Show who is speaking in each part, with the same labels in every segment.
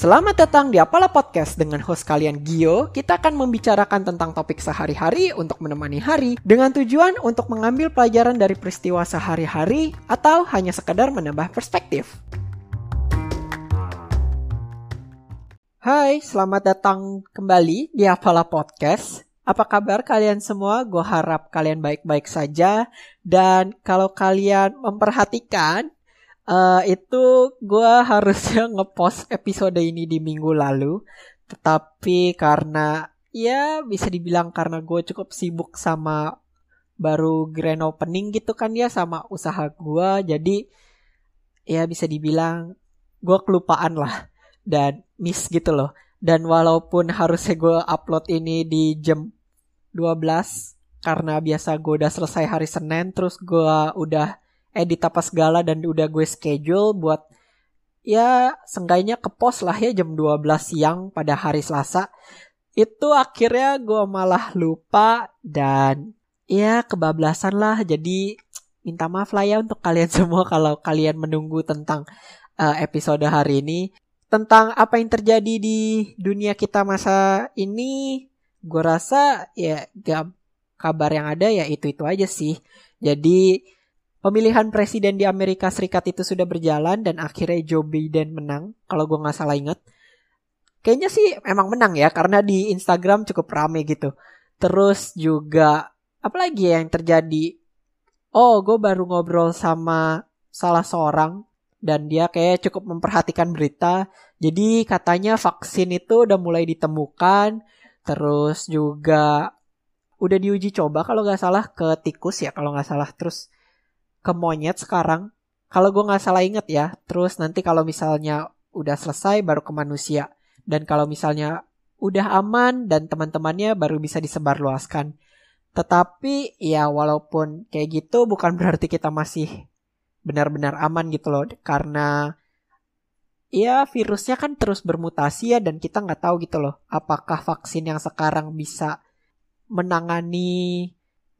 Speaker 1: Selamat datang di Apala Podcast dengan host kalian Gio. Kita akan membicarakan tentang topik sehari-hari untuk menemani hari dengan tujuan untuk mengambil pelajaran dari peristiwa sehari-hari atau hanya sekedar menambah perspektif. Hai, selamat datang kembali di Apala Podcast. Apa kabar kalian semua? Gue harap kalian baik-baik saja. Dan kalau kalian memperhatikan, Uh, itu gue harusnya ngepost episode ini di minggu lalu, tetapi karena ya bisa dibilang karena gue cukup sibuk sama baru grand opening gitu kan ya sama usaha gue, jadi ya bisa dibilang gue kelupaan lah dan miss gitu loh. Dan walaupun harusnya gue upload ini di jam 12 karena biasa gue udah selesai hari Senin terus gue udah edit apa segala dan udah gue schedule buat ya seenggaknya ke pos lah ya jam 12 siang pada hari Selasa. Itu akhirnya gue malah lupa dan ya kebablasan lah. Jadi minta maaf lah ya untuk kalian semua kalau kalian menunggu tentang uh, episode hari ini. Tentang apa yang terjadi di dunia kita masa ini, gue rasa ya gak kabar yang ada ya itu-itu aja sih. Jadi Pemilihan presiden di Amerika Serikat itu sudah berjalan dan akhirnya Joe Biden menang, kalau gue nggak salah ingat. Kayaknya sih emang menang ya, karena di Instagram cukup rame gitu. Terus juga, apalagi ya yang terjadi? Oh, gue baru ngobrol sama salah seorang dan dia kayak cukup memperhatikan berita. Jadi katanya vaksin itu udah mulai ditemukan, terus juga udah diuji coba kalau nggak salah ke tikus ya kalau nggak salah. Terus ke monyet sekarang. Kalau gue nggak salah inget ya. Terus nanti kalau misalnya udah selesai baru ke manusia. Dan kalau misalnya udah aman dan teman-temannya baru bisa disebarluaskan. Tetapi ya walaupun kayak gitu bukan berarti kita masih benar-benar aman gitu loh. Karena ya virusnya kan terus bermutasi ya dan kita nggak tahu gitu loh. Apakah vaksin yang sekarang bisa menangani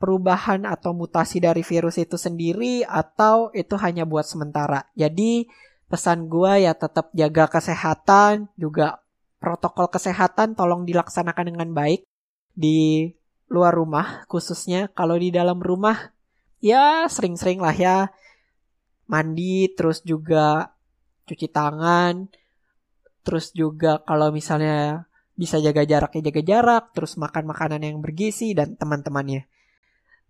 Speaker 1: perubahan atau mutasi dari virus itu sendiri atau itu hanya buat sementara. Jadi pesan gue ya tetap jaga kesehatan, juga protokol kesehatan tolong dilaksanakan dengan baik di luar rumah khususnya. Kalau di dalam rumah ya sering-sering lah ya mandi terus juga cuci tangan terus juga kalau misalnya bisa jaga jarak ya jaga jarak terus makan makanan yang bergizi dan teman-temannya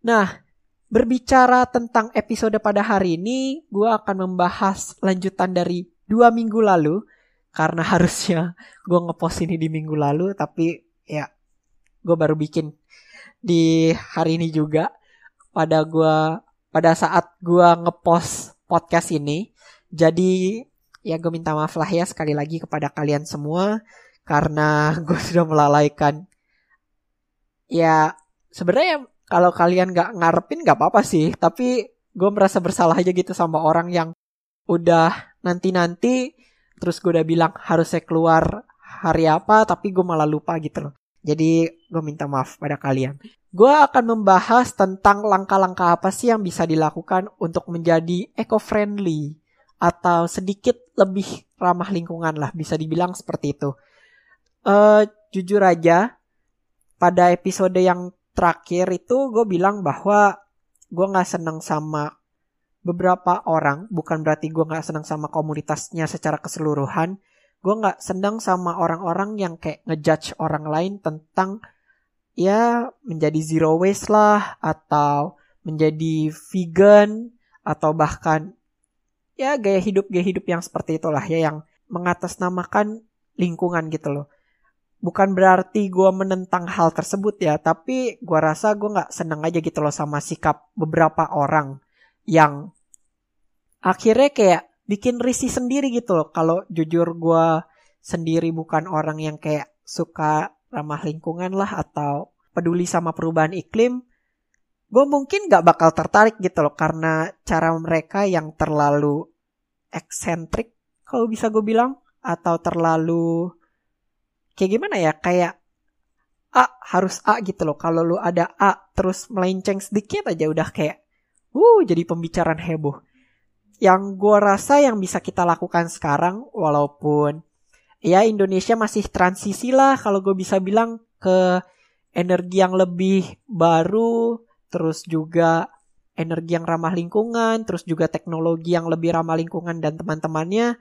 Speaker 1: Nah, berbicara tentang episode pada hari ini, gue akan membahas lanjutan dari dua minggu lalu. Karena harusnya gue ngepost ini di minggu lalu, tapi ya gue baru bikin di hari ini juga. Pada gue pada saat gue ngepost podcast ini. Jadi ya gue minta maaf lah ya sekali lagi kepada kalian semua karena gue sudah melalaikan ya sebenarnya kalau kalian nggak ngarepin nggak apa-apa sih. Tapi gue merasa bersalah aja gitu sama orang yang udah nanti-nanti terus gue udah bilang harusnya keluar hari apa? Tapi gue malah lupa gitu loh. Jadi gue minta maaf pada kalian. Gue akan membahas tentang langkah-langkah apa sih yang bisa dilakukan untuk menjadi eco-friendly atau sedikit lebih ramah lingkungan lah bisa dibilang seperti itu. Uh, jujur aja pada episode yang terakhir itu gue bilang bahwa gue nggak seneng sama beberapa orang bukan berarti gue nggak seneng sama komunitasnya secara keseluruhan. Gue nggak seneng sama orang-orang yang kayak ngejudge orang lain tentang ya menjadi zero waste lah atau menjadi vegan atau bahkan ya gaya hidup gaya hidup yang seperti itulah ya yang mengatasnamakan lingkungan gitu loh bukan berarti gue menentang hal tersebut ya, tapi gue rasa gue nggak seneng aja gitu loh sama sikap beberapa orang yang akhirnya kayak bikin risih sendiri gitu loh. Kalau jujur gue sendiri bukan orang yang kayak suka ramah lingkungan lah atau peduli sama perubahan iklim, gue mungkin gak bakal tertarik gitu loh karena cara mereka yang terlalu eksentrik kalau bisa gue bilang atau terlalu kayak gimana ya kayak A harus A gitu loh. Kalau lu ada A terus melenceng sedikit aja udah kayak uh jadi pembicaraan heboh. Yang gue rasa yang bisa kita lakukan sekarang walaupun ya Indonesia masih transisi lah kalau gue bisa bilang ke energi yang lebih baru, terus juga energi yang ramah lingkungan, terus juga teknologi yang lebih ramah lingkungan dan teman-temannya.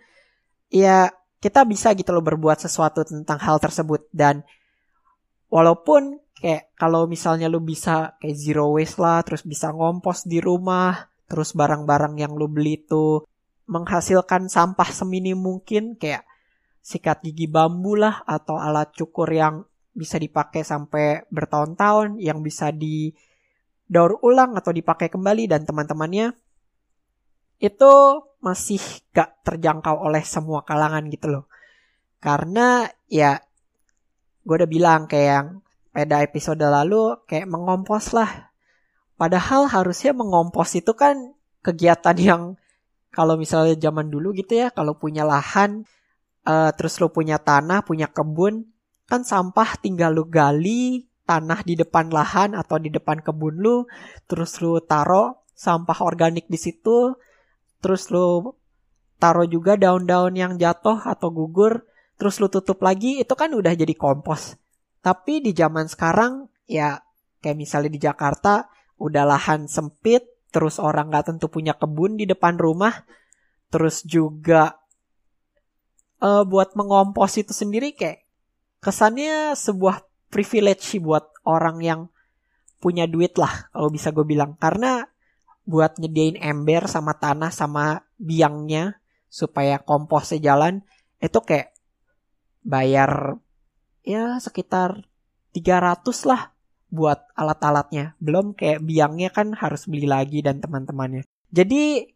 Speaker 1: Ya kita bisa gitu loh berbuat sesuatu tentang hal tersebut. Dan walaupun kayak kalau misalnya lu bisa kayak zero waste lah terus bisa ngompos di rumah terus barang-barang yang lu beli itu menghasilkan sampah seminim mungkin kayak sikat gigi bambu lah atau alat cukur yang bisa dipakai sampai bertahun-tahun yang bisa di daur ulang atau dipakai kembali dan teman-temannya itu masih gak terjangkau oleh semua kalangan gitu loh. Karena ya gue udah bilang kayak yang pada episode lalu kayak mengompos lah. Padahal harusnya mengompos itu kan kegiatan yang kalau misalnya zaman dulu gitu ya, kalau punya lahan, uh, terus lu punya tanah, punya kebun, kan sampah tinggal lu gali tanah di depan lahan atau di depan kebun lu, terus lu taro sampah organik di situ, terus lu taruh juga daun-daun yang jatuh atau gugur, terus lu tutup lagi, itu kan udah jadi kompos. Tapi di zaman sekarang ya kayak misalnya di Jakarta udah lahan sempit, terus orang nggak tentu punya kebun di depan rumah, terus juga uh, buat mengompos itu sendiri kayak kesannya sebuah privilege buat orang yang punya duit lah kalau bisa gue bilang karena buat nyediain ember sama tanah sama biangnya supaya komposnya jalan itu kayak bayar ya sekitar 300 lah buat alat-alatnya. Belum kayak biangnya kan harus beli lagi dan teman-temannya. Jadi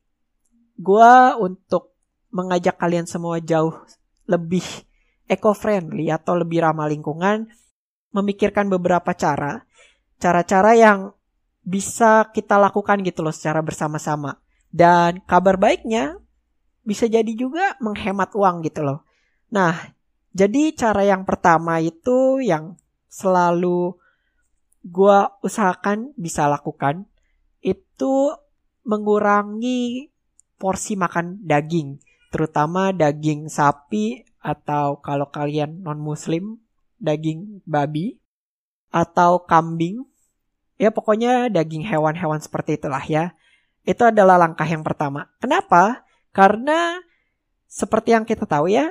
Speaker 1: gue untuk mengajak kalian semua jauh lebih eco-friendly atau lebih ramah lingkungan, memikirkan beberapa cara, cara-cara yang bisa kita lakukan gitu loh secara bersama-sama. Dan kabar baiknya bisa jadi juga menghemat uang gitu loh. Nah, jadi cara yang pertama itu yang selalu gue usahakan bisa lakukan itu mengurangi porsi makan daging, terutama daging sapi atau kalau kalian non muslim daging babi atau kambing. Ya pokoknya daging hewan-hewan seperti itulah ya. Itu adalah langkah yang pertama. Kenapa? Karena seperti yang kita tahu ya,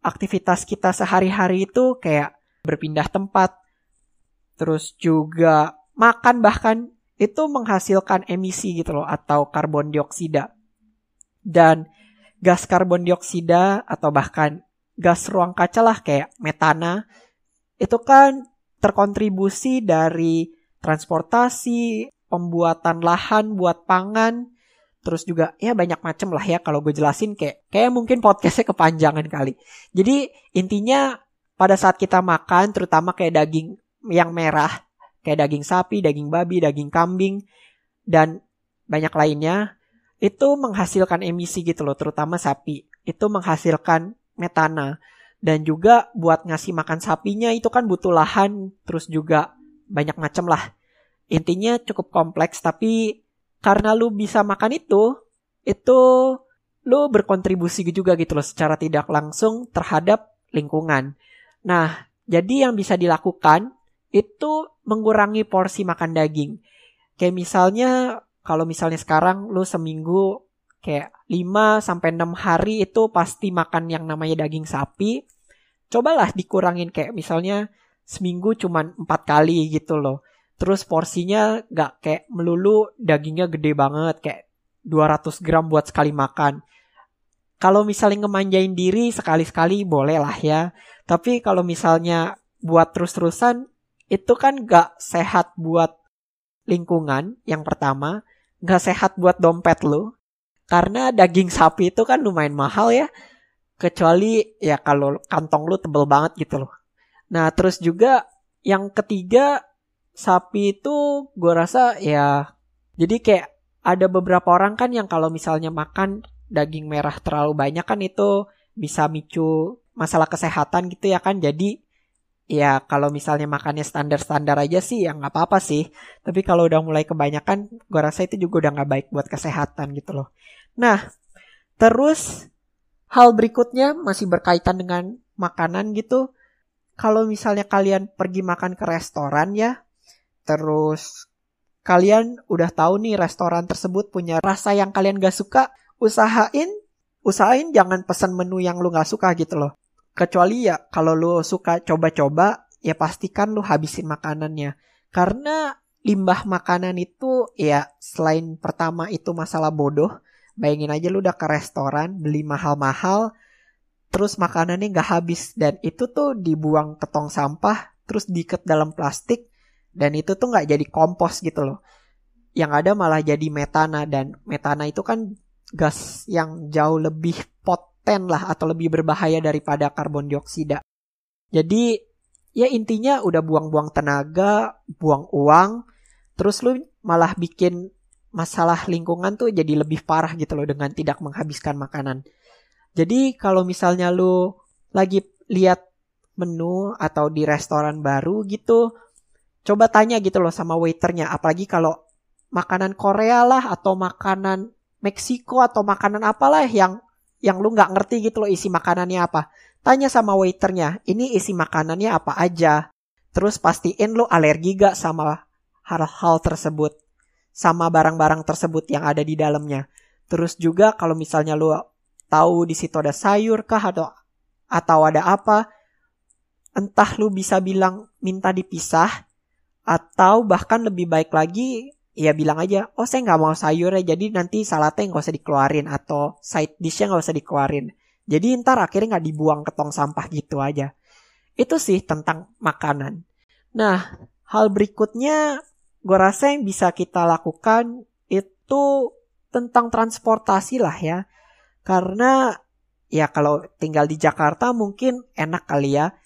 Speaker 1: aktivitas kita sehari-hari itu kayak berpindah tempat, terus juga makan bahkan itu menghasilkan emisi gitu loh atau karbon dioksida. Dan gas karbon dioksida atau bahkan gas ruang kaca lah kayak metana itu kan terkontribusi dari transportasi, pembuatan lahan buat pangan, terus juga ya banyak macam lah ya kalau gue jelasin kayak kayak mungkin podcastnya kepanjangan kali. Jadi intinya pada saat kita makan terutama kayak daging yang merah kayak daging sapi daging babi daging kambing dan banyak lainnya itu menghasilkan emisi gitu loh terutama sapi. Itu menghasilkan metana. Dan juga buat ngasih makan sapinya itu kan butuh lahan terus juga banyak macam lah intinya cukup kompleks tapi karena lu bisa makan itu, itu lu berkontribusi juga gitu loh secara tidak langsung terhadap lingkungan. Nah, jadi yang bisa dilakukan itu mengurangi porsi makan daging. Kayak misalnya kalau misalnya sekarang lu seminggu kayak 5 sampai 6 hari itu pasti makan yang namanya daging sapi. Cobalah dikurangin kayak misalnya seminggu cuman 4 kali gitu loh. Terus porsinya gak kayak melulu dagingnya gede banget kayak 200 gram buat sekali makan. Kalau misalnya ngemanjain diri sekali-sekali boleh lah ya. Tapi kalau misalnya buat terus-terusan itu kan gak sehat buat lingkungan yang pertama. Gak sehat buat dompet lo. Karena daging sapi itu kan lumayan mahal ya. Kecuali ya kalau kantong lu tebel banget gitu loh. Nah terus juga yang ketiga sapi itu gue rasa ya jadi kayak ada beberapa orang kan yang kalau misalnya makan daging merah terlalu banyak kan itu bisa micu masalah kesehatan gitu ya kan. Jadi ya kalau misalnya makannya standar-standar aja sih ya nggak apa-apa sih. Tapi kalau udah mulai kebanyakan gue rasa itu juga udah nggak baik buat kesehatan gitu loh. Nah terus hal berikutnya masih berkaitan dengan makanan gitu. Kalau misalnya kalian pergi makan ke restoran ya, terus kalian udah tahu nih restoran tersebut punya rasa yang kalian gak suka, usahain, usahain jangan pesan menu yang lu gak suka gitu loh. Kecuali ya kalau lu suka coba-coba, ya pastikan lu habisin makanannya. Karena limbah makanan itu ya selain pertama itu masalah bodoh, bayangin aja lu udah ke restoran beli mahal-mahal, terus makanannya nggak habis. Dan itu tuh dibuang ke tong sampah terus diikat dalam plastik dan itu tuh nggak jadi kompos gitu loh. Yang ada malah jadi metana dan metana itu kan gas yang jauh lebih poten lah atau lebih berbahaya daripada karbon dioksida. Jadi ya intinya udah buang-buang tenaga buang uang terus lu malah bikin masalah lingkungan tuh jadi lebih parah gitu loh dengan tidak menghabiskan makanan jadi kalau misalnya lu lagi lihat menu atau di restoran baru gitu, coba tanya gitu loh sama waiternya. Apalagi kalau makanan Korea lah atau makanan Meksiko atau makanan apalah yang yang lu nggak ngerti gitu loh isi makanannya apa. Tanya sama waiternya, ini isi makanannya apa aja. Terus pastiin lu alergi gak sama hal-hal tersebut. Sama barang-barang tersebut yang ada di dalamnya. Terus juga kalau misalnya lu tahu di situ ada sayur kah atau atau ada apa? Entah lu bisa bilang minta dipisah atau bahkan lebih baik lagi ya bilang aja oh saya nggak mau sayur ya jadi nanti salatnya nggak usah dikeluarin atau side dishnya nggak usah dikeluarin. Jadi ntar akhirnya nggak dibuang ke tong sampah gitu aja. Itu sih tentang makanan. Nah hal berikutnya gue rasa yang bisa kita lakukan itu tentang transportasi lah ya karena ya kalau tinggal di Jakarta mungkin enak kali ya.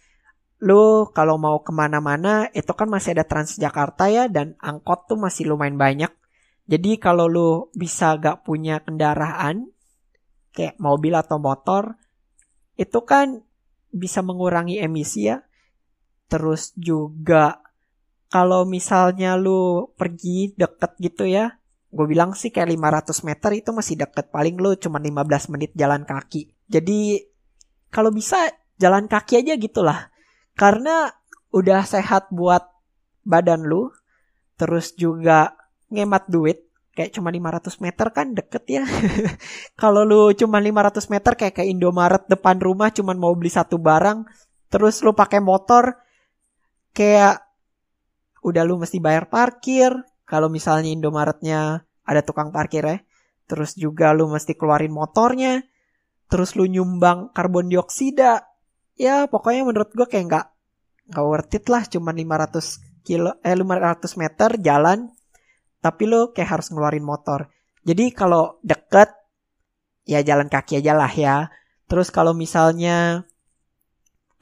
Speaker 1: Lu kalau mau ke mana-mana itu kan masih ada Transjakarta ya dan angkot tuh masih lumayan banyak. Jadi kalau lu bisa gak punya kendaraan kayak mobil atau motor itu kan bisa mengurangi emisi ya. Terus juga kalau misalnya lu pergi deket gitu ya gue bilang sih kayak 500 meter itu masih deket. Paling lo cuma 15 menit jalan kaki. Jadi kalau bisa jalan kaki aja gitulah. Karena udah sehat buat badan lu terus juga ngemat duit kayak cuma 500 meter kan deket ya. Kalau lu cuma 500 meter kayak ke Indomaret depan rumah cuma mau beli satu barang terus lu pakai motor kayak udah lu mesti bayar parkir. Kalau misalnya Indomaretnya ada tukang parkir ya, terus juga lu mesti keluarin motornya, terus lu nyumbang karbon dioksida, ya pokoknya menurut gue kayak nggak nggak worth it lah, cuma 500 kilo eh 500 meter jalan, tapi lu kayak harus ngeluarin motor. Jadi kalau deket ya jalan kaki aja lah ya. Terus kalau misalnya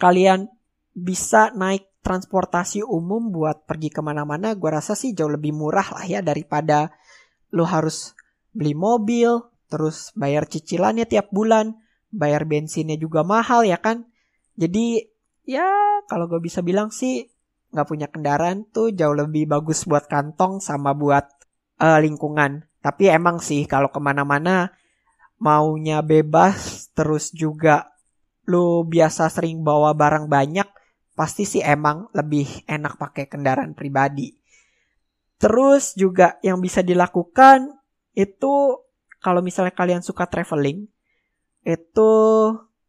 Speaker 1: kalian bisa naik transportasi umum buat pergi ke mana-mana, gue rasa sih jauh lebih murah lah ya daripada lo harus beli mobil, terus bayar cicilannya tiap bulan, bayar bensinnya juga mahal ya kan. Jadi ya kalau gue bisa bilang sih nggak punya kendaraan tuh jauh lebih bagus buat kantong sama buat uh, lingkungan. Tapi emang sih kalau ke mana-mana maunya bebas terus juga lo biasa sering bawa barang banyak pasti sih emang lebih enak pakai kendaraan pribadi. Terus juga yang bisa dilakukan itu kalau misalnya kalian suka traveling itu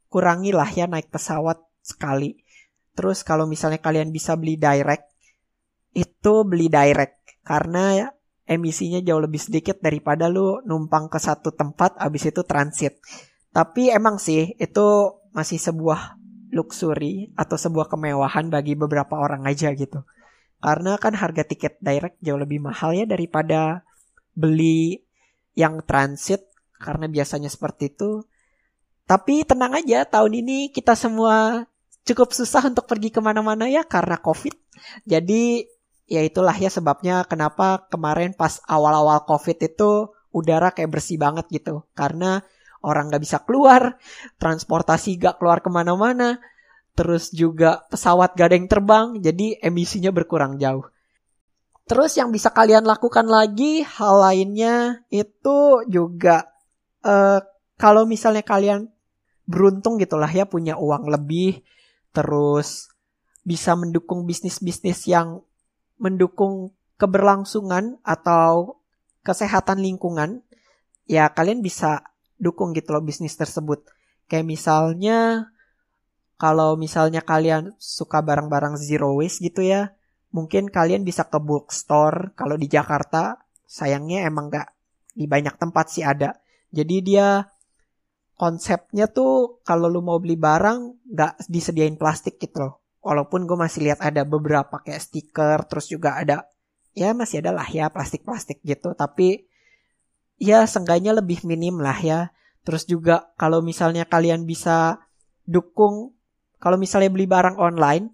Speaker 1: kurangilah ya naik pesawat sekali. Terus kalau misalnya kalian bisa beli direct itu beli direct karena ya, emisinya jauh lebih sedikit daripada lu numpang ke satu tempat abis itu transit. Tapi emang sih itu masih sebuah luxury atau sebuah kemewahan bagi beberapa orang aja gitu. Karena kan harga tiket direct jauh lebih mahal ya daripada beli yang transit karena biasanya seperti itu. Tapi tenang aja tahun ini kita semua cukup susah untuk pergi ke mana-mana ya karena covid. Jadi ya itulah ya sebabnya kenapa kemarin pas awal-awal covid itu udara kayak bersih banget gitu. Karena orang gak bisa keluar, transportasi gak keluar ke mana-mana, terus juga pesawat gak ada yang terbang, jadi emisinya berkurang jauh. Terus yang bisa kalian lakukan lagi, hal lainnya itu juga uh, kalau misalnya kalian beruntung gitulah ya punya uang lebih terus bisa mendukung bisnis-bisnis yang mendukung keberlangsungan atau kesehatan lingkungan, ya kalian bisa dukung gitu loh bisnis tersebut. Kayak misalnya kalau misalnya kalian suka barang-barang zero waste gitu ya, mungkin kalian bisa ke bookstore kalau di Jakarta. Sayangnya emang gak di banyak tempat sih ada. Jadi dia konsepnya tuh kalau lu mau beli barang gak disediain plastik gitu loh. Walaupun gue masih lihat ada beberapa kayak stiker, terus juga ada ya masih ada lah ya plastik-plastik gitu. Tapi ya seenggaknya lebih minim lah ya. Terus juga kalau misalnya kalian bisa dukung, kalau misalnya beli barang online,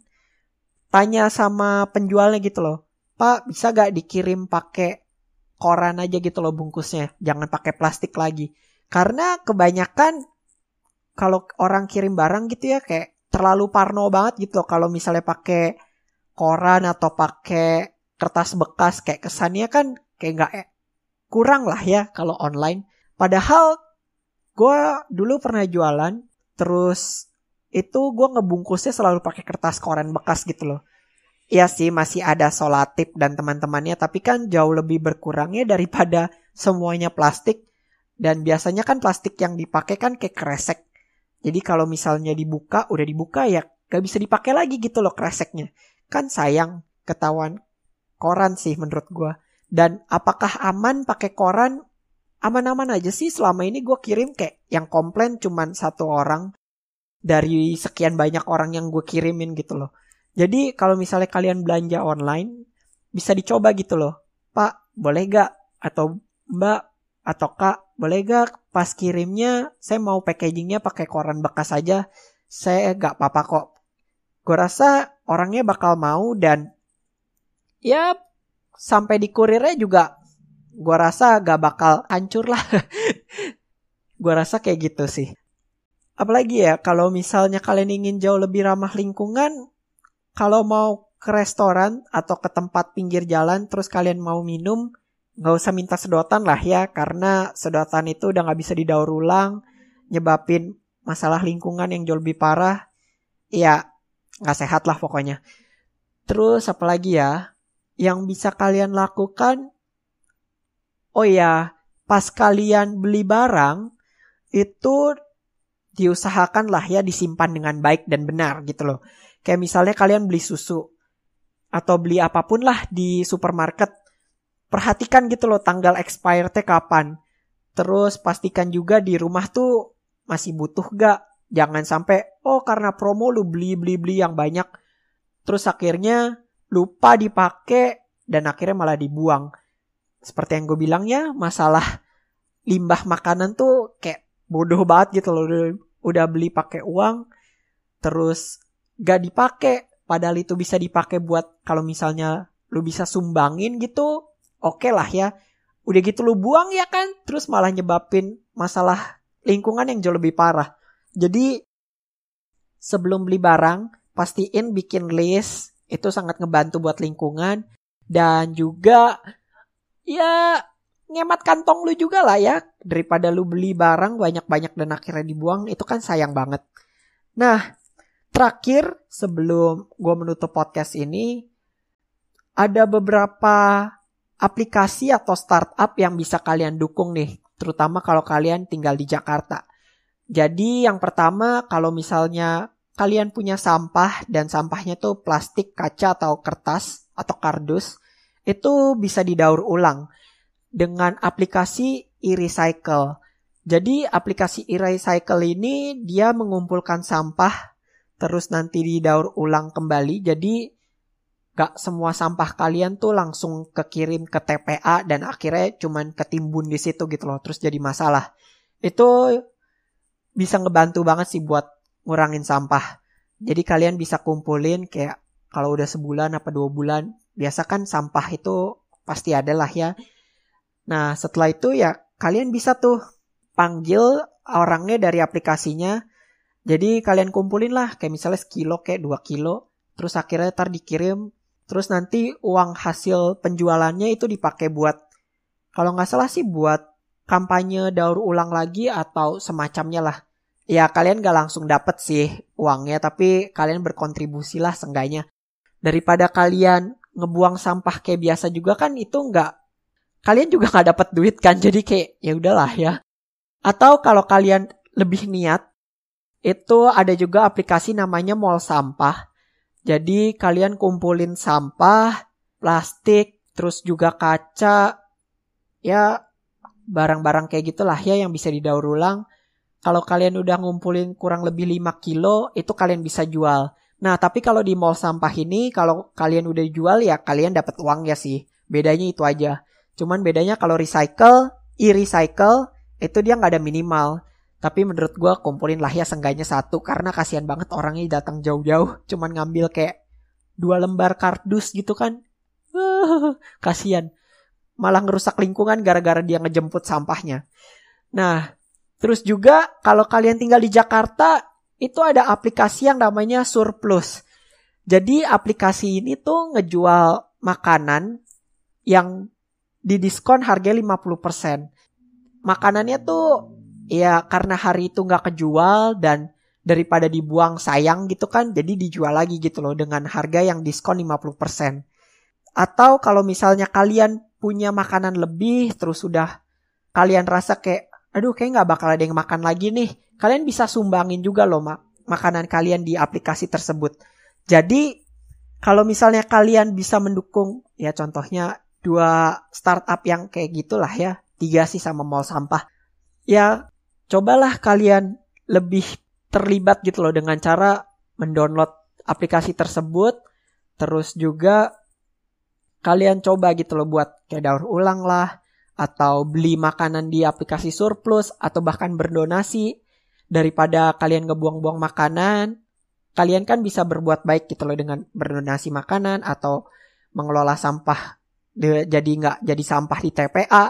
Speaker 1: tanya sama penjualnya gitu loh. Pak bisa gak dikirim pakai koran aja gitu loh bungkusnya, jangan pakai plastik lagi karena kebanyakan kalau orang kirim barang gitu ya kayak terlalu parno banget gitu loh kalau misalnya pakai koran atau pakai kertas bekas kayak kesannya kan kayak nggak eh, kurang lah ya kalau online. Padahal gue dulu pernah jualan terus itu gue ngebungkusnya selalu pakai kertas koran bekas gitu loh. Iya sih masih ada solatip dan teman-temannya tapi kan jauh lebih berkurangnya daripada semuanya plastik dan biasanya kan plastik yang dipakai kan kayak kresek. Jadi kalau misalnya dibuka, udah dibuka ya gak bisa dipakai lagi gitu loh kreseknya. Kan sayang ketahuan koran sih menurut gue. Dan apakah aman pakai koran? Aman-aman aja sih selama ini gue kirim kayak yang komplain cuman satu orang dari sekian banyak orang yang gue kirimin gitu loh. Jadi kalau misalnya kalian belanja online bisa dicoba gitu loh. Pak, boleh gak? Atau Mbak, atau kak? Boleh gak? Pas kirimnya saya mau packagingnya pakai koran bekas aja. Saya gak apa-apa kok. Gue rasa orangnya bakal mau dan ya sampai di kurirnya juga gue rasa gak bakal hancur lah. Gue rasa kayak gitu sih apalagi ya kalau misalnya kalian ingin jauh lebih ramah lingkungan kalau mau ke restoran atau ke tempat pinggir jalan terus kalian mau minum nggak usah minta sedotan lah ya karena sedotan itu udah nggak bisa didaur ulang nyebabin masalah lingkungan yang jauh lebih parah. Ya nggak sehat lah pokoknya. Terus apalagi ya yang bisa kalian lakukan oh ya pas kalian beli barang itu diusahakan lah ya disimpan dengan baik dan benar gitu loh kayak misalnya kalian beli susu atau beli apa pun lah di supermarket perhatikan gitu loh tanggal expirednya kapan. Terus pastikan juga di rumah tuh masih butuh gak. Jangan sampai oh karena promo lu beli beli beli yang banyak. Terus akhirnya lupa dipakai dan akhirnya malah dibuang. Seperti yang gue bilang ya masalah limbah makanan tuh kayak bodoh banget gitu loh. Udah beli pakai uang terus gak dipakai. Padahal itu bisa dipakai buat kalau misalnya lu bisa sumbangin gitu oke okay lah ya. Udah gitu lu buang ya kan, terus malah nyebabin masalah lingkungan yang jauh lebih parah. Jadi sebelum beli barang, pastiin bikin list, itu sangat ngebantu buat lingkungan dan juga ya ngemat kantong lu juga lah ya daripada lu beli barang banyak-banyak dan akhirnya dibuang itu kan sayang banget. Nah, terakhir sebelum gue menutup podcast ini ada beberapa aplikasi atau startup yang bisa kalian dukung nih, terutama kalau kalian tinggal di Jakarta. Jadi yang pertama kalau misalnya kalian punya sampah dan sampahnya tuh plastik, kaca atau kertas atau kardus, itu bisa didaur ulang dengan aplikasi e-recycle. Jadi aplikasi e-recycle ini dia mengumpulkan sampah terus nanti didaur ulang kembali. Jadi gak semua sampah kalian tuh langsung kekirim ke TPA dan akhirnya cuman ketimbun di situ gitu loh terus jadi masalah itu bisa ngebantu banget sih buat ngurangin sampah jadi kalian bisa kumpulin kayak kalau udah sebulan apa dua bulan biasa kan sampah itu pasti ada lah ya nah setelah itu ya kalian bisa tuh panggil orangnya dari aplikasinya. Jadi kalian kumpulin lah kayak misalnya sekilo kayak dua kilo terus akhirnya ntar dikirim. Terus nanti uang hasil penjualannya itu dipakai buat kalau nggak salah sih buat kampanye daur ulang lagi atau semacamnya lah. ya kalian gak langsung dapet sih uangnya tapi kalian berkontribusi lah seenggaknya. Daripada kalian ngebuang sampah kayak biasa juga kan itu nggak kalian juga nggak dapat duit kan jadi kayak ya udahlah ya atau kalau kalian lebih niat itu ada juga aplikasi namanya mall sampah jadi kalian kumpulin sampah plastik terus juga kaca ya barang-barang kayak gitulah ya yang bisa didaur ulang kalau kalian udah ngumpulin kurang lebih 5 kilo, itu kalian bisa jual. Nah, tapi kalau di mall sampah ini, kalau kalian udah jual ya kalian dapat uang ya sih. Bedanya itu aja. Cuman bedanya kalau recycle, e-recycle, itu dia nggak ada minimal. Tapi menurut gue kumpulin lah ya sengganya satu karena kasihan banget orangnya datang jauh-jauh cuman ngambil kayak dua lembar kardus gitu kan. kasihan. Malah ngerusak lingkungan gara-gara dia ngejemput sampahnya. Nah, Terus juga kalau kalian tinggal di Jakarta, itu ada aplikasi yang namanya Surplus. Jadi aplikasi ini tuh ngejual makanan yang didiskon harga 50%. Makanannya tuh ya karena hari itu nggak kejual dan daripada dibuang sayang gitu kan, jadi dijual lagi gitu loh dengan harga yang diskon 50%. Atau kalau misalnya kalian punya makanan lebih terus sudah kalian rasa kayak aduh kayak nggak bakal ada yang makan lagi nih. Kalian bisa sumbangin juga loh mak makanan kalian di aplikasi tersebut. Jadi kalau misalnya kalian bisa mendukung ya contohnya dua startup yang kayak gitulah ya, tiga sih sama mall sampah. Ya cobalah kalian lebih terlibat gitu loh dengan cara mendownload aplikasi tersebut. Terus juga kalian coba gitu loh buat kayak daur ulang lah atau beli makanan di aplikasi surplus atau bahkan berdonasi daripada kalian ngebuang-buang makanan kalian kan bisa berbuat baik gitu loh dengan berdonasi makanan atau mengelola sampah jadi nggak jadi sampah di TPA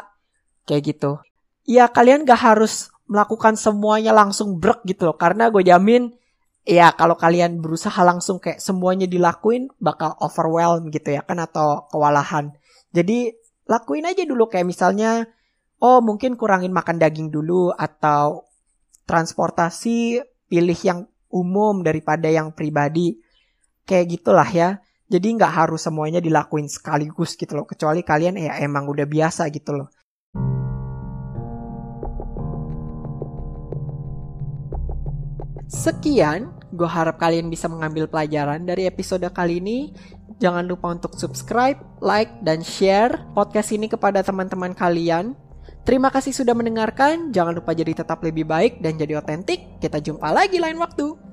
Speaker 1: kayak gitu. Ya kalian gak harus melakukan semuanya langsung brek gitu loh. Karena gue jamin ya kalau kalian berusaha langsung kayak semuanya dilakuin bakal overwhelm gitu ya kan atau kewalahan. Jadi lakuin aja dulu. Kayak misalnya oh mungkin kurangin makan daging dulu atau transportasi pilih yang umum daripada yang pribadi. Kayak gitulah ya jadi nggak harus semuanya dilakuin sekaligus gitu loh kecuali kalian ya emang udah biasa gitu loh Sekian, gue harap kalian bisa mengambil pelajaran dari episode kali ini. Jangan lupa untuk subscribe, like, dan share podcast ini kepada teman-teman kalian. Terima kasih sudah mendengarkan. Jangan lupa jadi tetap lebih baik dan jadi otentik. Kita jumpa lagi lain waktu.